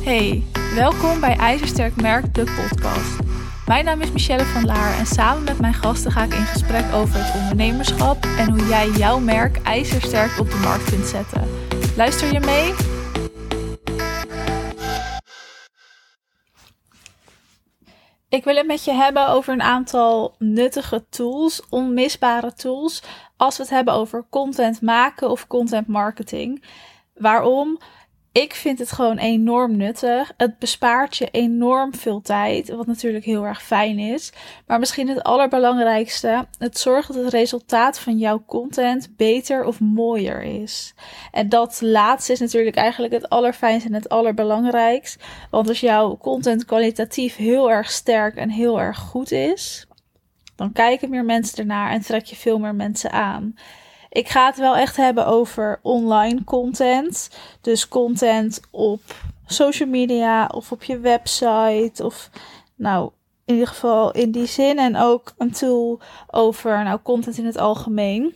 Hey, welkom bij IJzersterk Merk, de podcast. Mijn naam is Michelle van Laar en samen met mijn gasten ga ik in gesprek over het ondernemerschap en hoe jij jouw merk ijzersterk op de markt kunt zetten. Luister je mee? Ik wil het met je hebben over een aantal nuttige tools, onmisbare tools, als we het hebben over content maken of content marketing. Waarom? Ik vind het gewoon enorm nuttig. Het bespaart je enorm veel tijd, wat natuurlijk heel erg fijn is. Maar misschien het allerbelangrijkste, het zorgt dat het resultaat van jouw content beter of mooier is. En dat laatste is natuurlijk eigenlijk het allerfijnste en het allerbelangrijkst. Want als jouw content kwalitatief heel erg sterk en heel erg goed is, dan kijken meer mensen ernaar en trek je veel meer mensen aan. Ik ga het wel echt hebben over online content. Dus content op social media of op je website. Of nou, in ieder geval in die zin. En ook een tool over nou, content in het algemeen.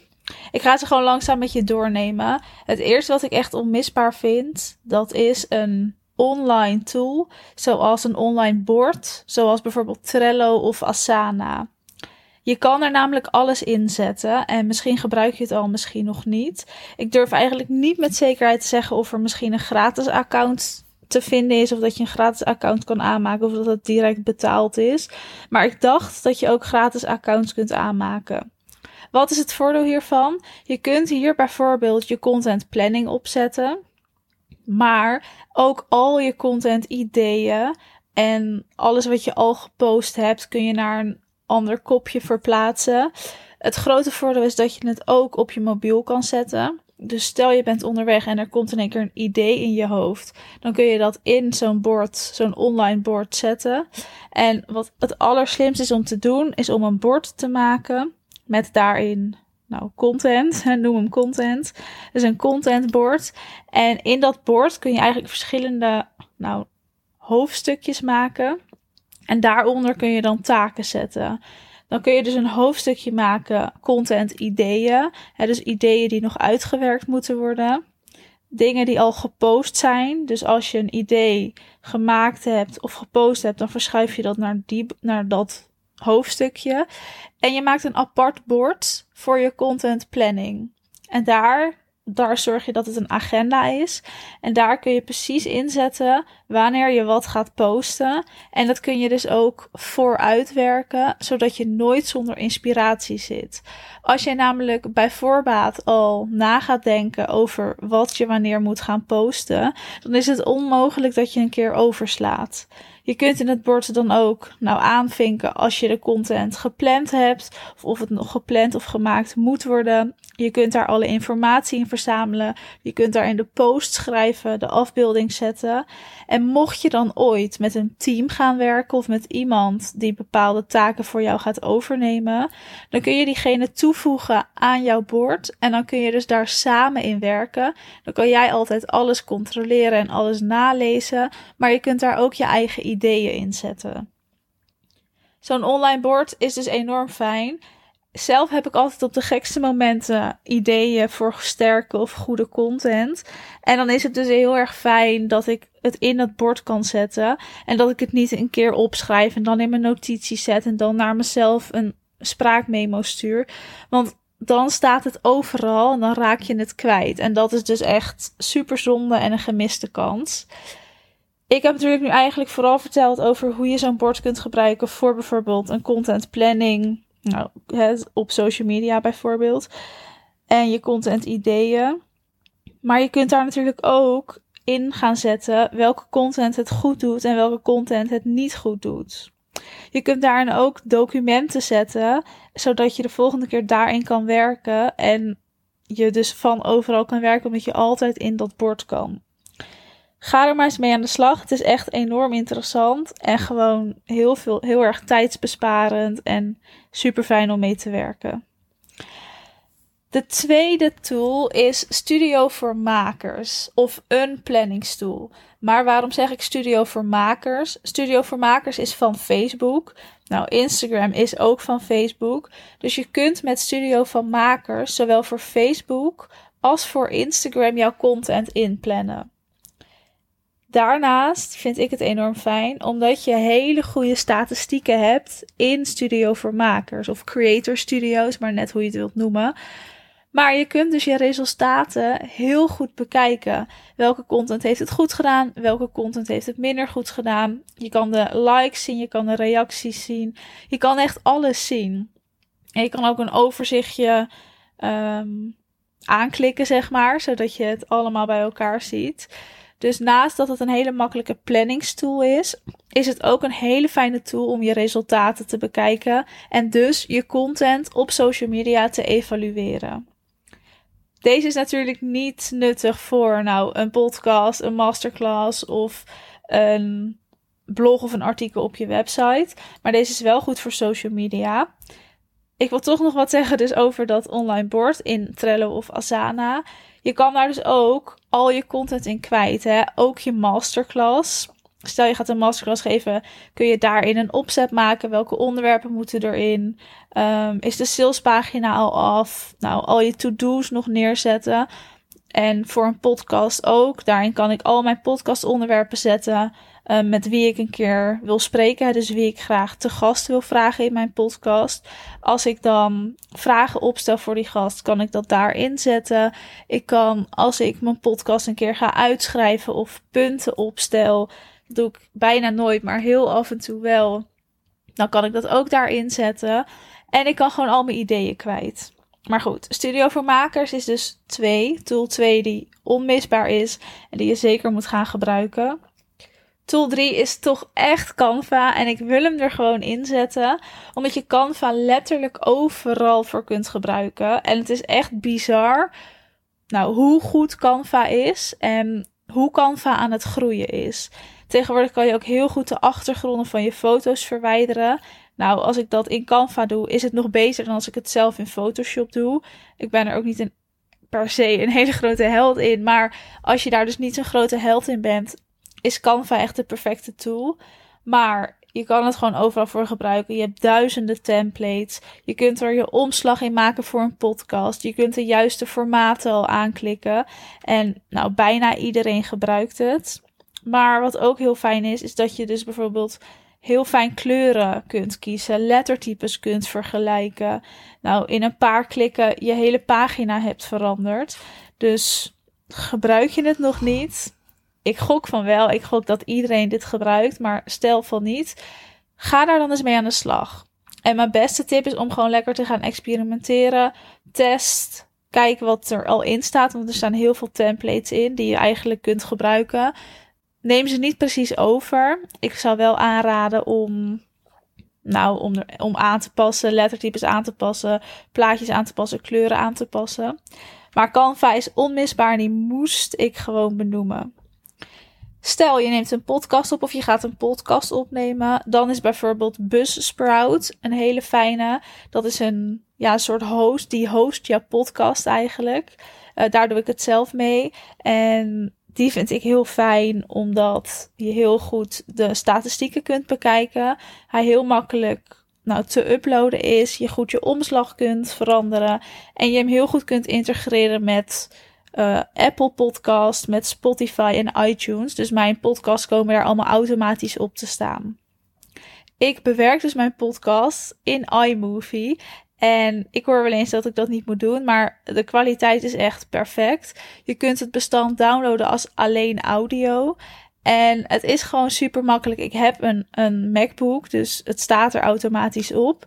Ik ga ze gewoon langzaam met je doornemen. Het eerste wat ik echt onmisbaar vind, dat is een online tool. Zoals een online bord. Zoals bijvoorbeeld Trello of Asana. Je kan er namelijk alles in zetten en misschien gebruik je het al, misschien nog niet. Ik durf eigenlijk niet met zekerheid te zeggen of er misschien een gratis account te vinden is of dat je een gratis account kan aanmaken of dat het direct betaald is. Maar ik dacht dat je ook gratis accounts kunt aanmaken. Wat is het voordeel hiervan? Je kunt hier bijvoorbeeld je content planning opzetten, maar ook al je content ideeën en alles wat je al gepost hebt kun je naar een ander kopje verplaatsen. Het grote voordeel is dat je het ook op je mobiel kan zetten. Dus stel je bent onderweg en er komt in één keer een idee in je hoofd. Dan kun je dat in zo'n bord, zo'n online bord zetten. En wat het allerslimste is om te doen, is om een bord te maken met daarin nou, content, noem hem content. Dus een contentbord. En in dat bord kun je eigenlijk verschillende nou, hoofdstukjes maken. En daaronder kun je dan taken zetten. Dan kun je dus een hoofdstukje maken, content ideeën. Hè, dus ideeën die nog uitgewerkt moeten worden. Dingen die al gepost zijn. Dus als je een idee gemaakt hebt of gepost hebt, dan verschuif je dat naar, die, naar dat hoofdstukje. En je maakt een apart bord voor je content planning. En daar daar zorg je dat het een agenda is. En daar kun je precies inzetten wanneer je wat gaat posten. En dat kun je dus ook vooruitwerken, zodat je nooit zonder inspiratie zit. Als je namelijk bij voorbaat al na gaat denken over wat je wanneer moet gaan posten, dan is het onmogelijk dat je een keer overslaat. Je kunt in het bord dan ook nou aanvinken als je de content gepland hebt, of of het nog gepland of gemaakt moet worden. Je kunt daar alle informatie in verzamelen. Je kunt daar in de post schrijven, de afbeelding zetten. En mocht je dan ooit met een team gaan werken of met iemand die bepaalde taken voor jou gaat overnemen, dan kun je diegene toevoegen aan jouw bord en dan kun je dus daar samen in werken. Dan kan jij altijd alles controleren en alles nalezen, maar je kunt daar ook je eigen ideeën in zetten. Zo'n online bord is dus enorm fijn zelf heb ik altijd op de gekste momenten ideeën voor sterke of goede content. En dan is het dus heel erg fijn dat ik het in het bord kan zetten. En dat ik het niet een keer opschrijf en dan in mijn notities zet en dan naar mezelf een spraakmemo stuur. Want dan staat het overal en dan raak je het kwijt. En dat is dus echt super zonde en een gemiste kans. Ik heb natuurlijk nu eigenlijk vooral verteld over hoe je zo'n bord kunt gebruiken voor bijvoorbeeld een content planning nou, op social media bijvoorbeeld. En je content ideeën. Maar je kunt daar natuurlijk ook in gaan zetten welke content het goed doet en welke content het niet goed doet. Je kunt daarin ook documenten zetten, zodat je de volgende keer daarin kan werken en je dus van overal kan werken, omdat je altijd in dat bord kan. Ga er maar eens mee aan de slag. Het is echt enorm interessant en gewoon heel, veel, heel erg tijdsbesparend en super fijn om mee te werken. De tweede tool is Studio voor Makers of een planningstool. Maar waarom zeg ik Studio voor Makers? Studio voor Makers is van Facebook. Nou, Instagram is ook van Facebook. Dus je kunt met Studio van Makers zowel voor Facebook als voor Instagram jouw content inplannen. Daarnaast vind ik het enorm fijn omdat je hele goede statistieken hebt in Studio voor Makers of Creator Studios, maar net hoe je het wilt noemen. Maar je kunt dus je resultaten heel goed bekijken. Welke content heeft het goed gedaan? Welke content heeft het minder goed gedaan? Je kan de likes zien, je kan de reacties zien. Je kan echt alles zien. En je kan ook een overzichtje um, aanklikken, zeg maar, zodat je het allemaal bij elkaar ziet. Dus naast dat het een hele makkelijke planningstool is, is het ook een hele fijne tool om je resultaten te bekijken en dus je content op social media te evalueren. Deze is natuurlijk niet nuttig voor nou, een podcast, een masterclass of een blog of een artikel op je website. Maar deze is wel goed voor social media. Ik wil toch nog wat zeggen dus over dat online bord in Trello of Asana. Je kan daar dus ook al je content in kwijt. Hè? Ook je masterclass. Stel je gaat een masterclass geven, kun je daarin een opzet maken. Welke onderwerpen moeten erin? Um, is de salespagina al af? Nou, al je to-do's nog neerzetten. En voor een podcast ook. Daarin kan ik al mijn podcast onderwerpen zetten. Uh, met wie ik een keer wil spreken. Dus wie ik graag te gast wil vragen in mijn podcast. Als ik dan vragen opstel voor die gast, kan ik dat daarin zetten. Ik kan, als ik mijn podcast een keer ga uitschrijven of punten opstel. Doe ik bijna nooit, maar heel af en toe wel. Dan kan ik dat ook daarin zetten. En ik kan gewoon al mijn ideeën kwijt. Maar goed, Studio voor Makers is dus 2. Tool 2 die onmisbaar is en die je zeker moet gaan gebruiken. Tool 3 is toch echt Canva en ik wil hem er gewoon inzetten. Omdat je Canva letterlijk overal voor kunt gebruiken. En het is echt bizar nou, hoe goed Canva is en hoe Canva aan het groeien is. Tegenwoordig kan je ook heel goed de achtergronden van je foto's verwijderen. Nou, als ik dat in Canva doe, is het nog beter dan als ik het zelf in Photoshop doe. Ik ben er ook niet een, per se een hele grote held in. Maar als je daar dus niet zo'n grote held in bent, is Canva echt de perfecte tool. Maar je kan het gewoon overal voor gebruiken. Je hebt duizenden templates. Je kunt er je omslag in maken voor een podcast. Je kunt de juiste formaten al aanklikken. En nou, bijna iedereen gebruikt het. Maar wat ook heel fijn is, is dat je dus bijvoorbeeld heel fijn kleuren kunt kiezen, lettertypes kunt vergelijken. Nou, in een paar klikken je hele pagina hebt veranderd. Dus gebruik je het nog niet? Ik gok van wel. Ik gok dat iedereen dit gebruikt, maar stel van niet. Ga daar dan eens mee aan de slag. En mijn beste tip is om gewoon lekker te gaan experimenteren. Test. Kijk wat er al in staat. Want er staan heel veel templates in die je eigenlijk kunt gebruiken neem ze niet precies over. Ik zou wel aanraden om, nou, om, aan te passen, lettertypes aan te passen, plaatjes aan te passen, kleuren aan te passen. Maar Canva is onmisbaar die moest ik gewoon benoemen. Stel je neemt een podcast op of je gaat een podcast opnemen, dan is bijvoorbeeld Buzzsprout een hele fijne. Dat is een ja, soort host, die host jouw podcast eigenlijk. Uh, daar doe ik het zelf mee. En die vind ik heel fijn, omdat je heel goed de statistieken kunt bekijken. Hij heel makkelijk nou, te uploaden is. Je goed je omslag kunt veranderen. En je hem heel goed kunt integreren met uh, Apple Podcast, met Spotify en iTunes. Dus mijn podcasts komen daar allemaal automatisch op te staan. Ik bewerk dus mijn podcast in iMovie. En ik hoor wel eens dat ik dat niet moet doen, maar de kwaliteit is echt perfect. Je kunt het bestand downloaden als alleen audio. En het is gewoon super makkelijk. Ik heb een, een MacBook, dus het staat er automatisch op.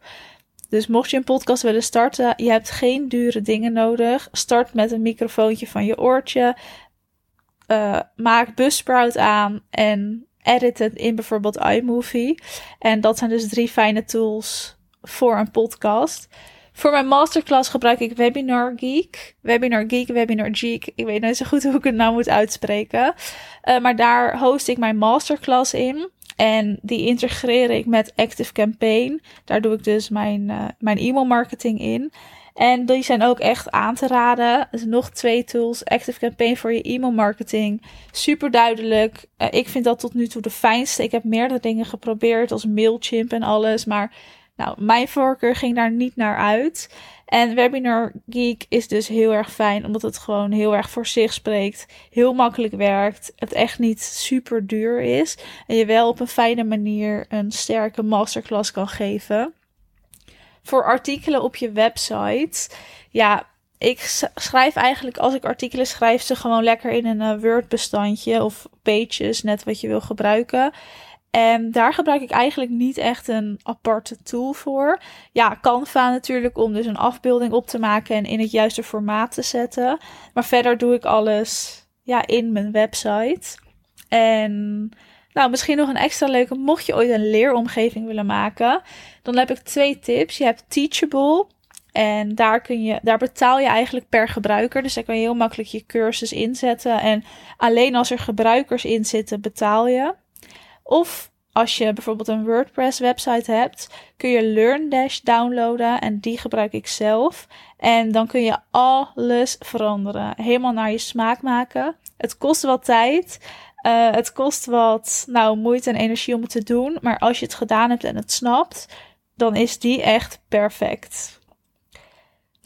Dus mocht je een podcast willen starten, je hebt geen dure dingen nodig. Start met een microfoontje van je oortje. Uh, maak Buzzsprout aan en edit het in bijvoorbeeld iMovie. En dat zijn dus drie fijne tools voor een podcast. Voor mijn masterclass gebruik ik Webinar Geek. Webinar Geek, Webinar Geek. Ik weet niet zo goed hoe ik het nou moet uitspreken. Uh, maar daar host ik mijn masterclass in. En die integreer ik met Active Campaign. Daar doe ik dus mijn, uh, mijn e-mail marketing in. En die zijn ook echt aan te raden. Nog twee tools. Active Campaign voor je e-mail marketing. Super duidelijk. Uh, ik vind dat tot nu toe de fijnste. Ik heb meerdere dingen geprobeerd, als Mailchimp en alles. Maar Nou, mijn voorkeur ging daar niet naar uit. En Webinar Geek is dus heel erg fijn, omdat het gewoon heel erg voor zich spreekt. Heel makkelijk werkt. Het echt niet super duur is. En je wel op een fijne manier een sterke masterclass kan geven. Voor artikelen op je website. Ja, ik schrijf eigenlijk als ik artikelen schrijf ze gewoon lekker in een uh, Word bestandje of pages, net wat je wil gebruiken. En daar gebruik ik eigenlijk niet echt een aparte tool voor. Ja, Canva natuurlijk om dus een afbeelding op te maken en in het juiste formaat te zetten. Maar verder doe ik alles ja, in mijn website. En nou, misschien nog een extra leuke, mocht je ooit een leeromgeving willen maken, dan heb ik twee tips. Je hebt Teachable. En daar, kun je, daar betaal je eigenlijk per gebruiker. Dus daar kan je heel makkelijk je cursus inzetten. En alleen als er gebruikers in zitten, betaal je. Of als je bijvoorbeeld een WordPress website hebt, kun je LearnDash downloaden en die gebruik ik zelf. En dan kun je alles veranderen, helemaal naar je smaak maken. Het kost wat tijd. Uh, het kost wat nou, moeite en energie om het te doen. Maar als je het gedaan hebt en het snapt, dan is die echt perfect.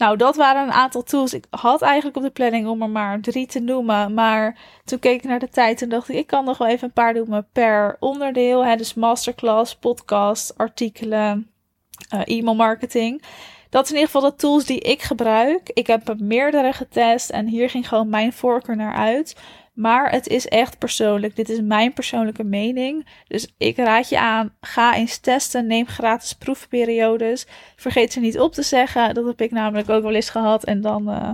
Nou, dat waren een aantal tools. Ik had eigenlijk op de planning om er maar drie te noemen. Maar toen keek ik naar de tijd en dacht ik, ik kan nog wel even een paar noemen per onderdeel. Hè? Dus masterclass, podcast, artikelen, uh, e-mail marketing. Dat zijn in ieder geval de tools die ik gebruik. Ik heb er meerdere getest en hier ging gewoon mijn voorkeur naar uit. Maar het is echt persoonlijk. Dit is mijn persoonlijke mening. Dus ik raad je aan, ga eens testen. Neem gratis proefperiodes. Vergeet ze niet op te zeggen. Dat heb ik namelijk ook wel eens gehad. En dan uh,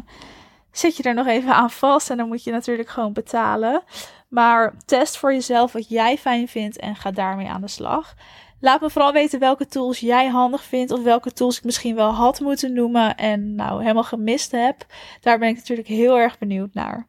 zit je er nog even aan vast. En dan moet je natuurlijk gewoon betalen. Maar test voor jezelf wat jij fijn vindt en ga daarmee aan de slag. Laat me vooral weten welke tools jij handig vindt. Of welke tools ik misschien wel had moeten noemen. En nou helemaal gemist heb. Daar ben ik natuurlijk heel erg benieuwd naar.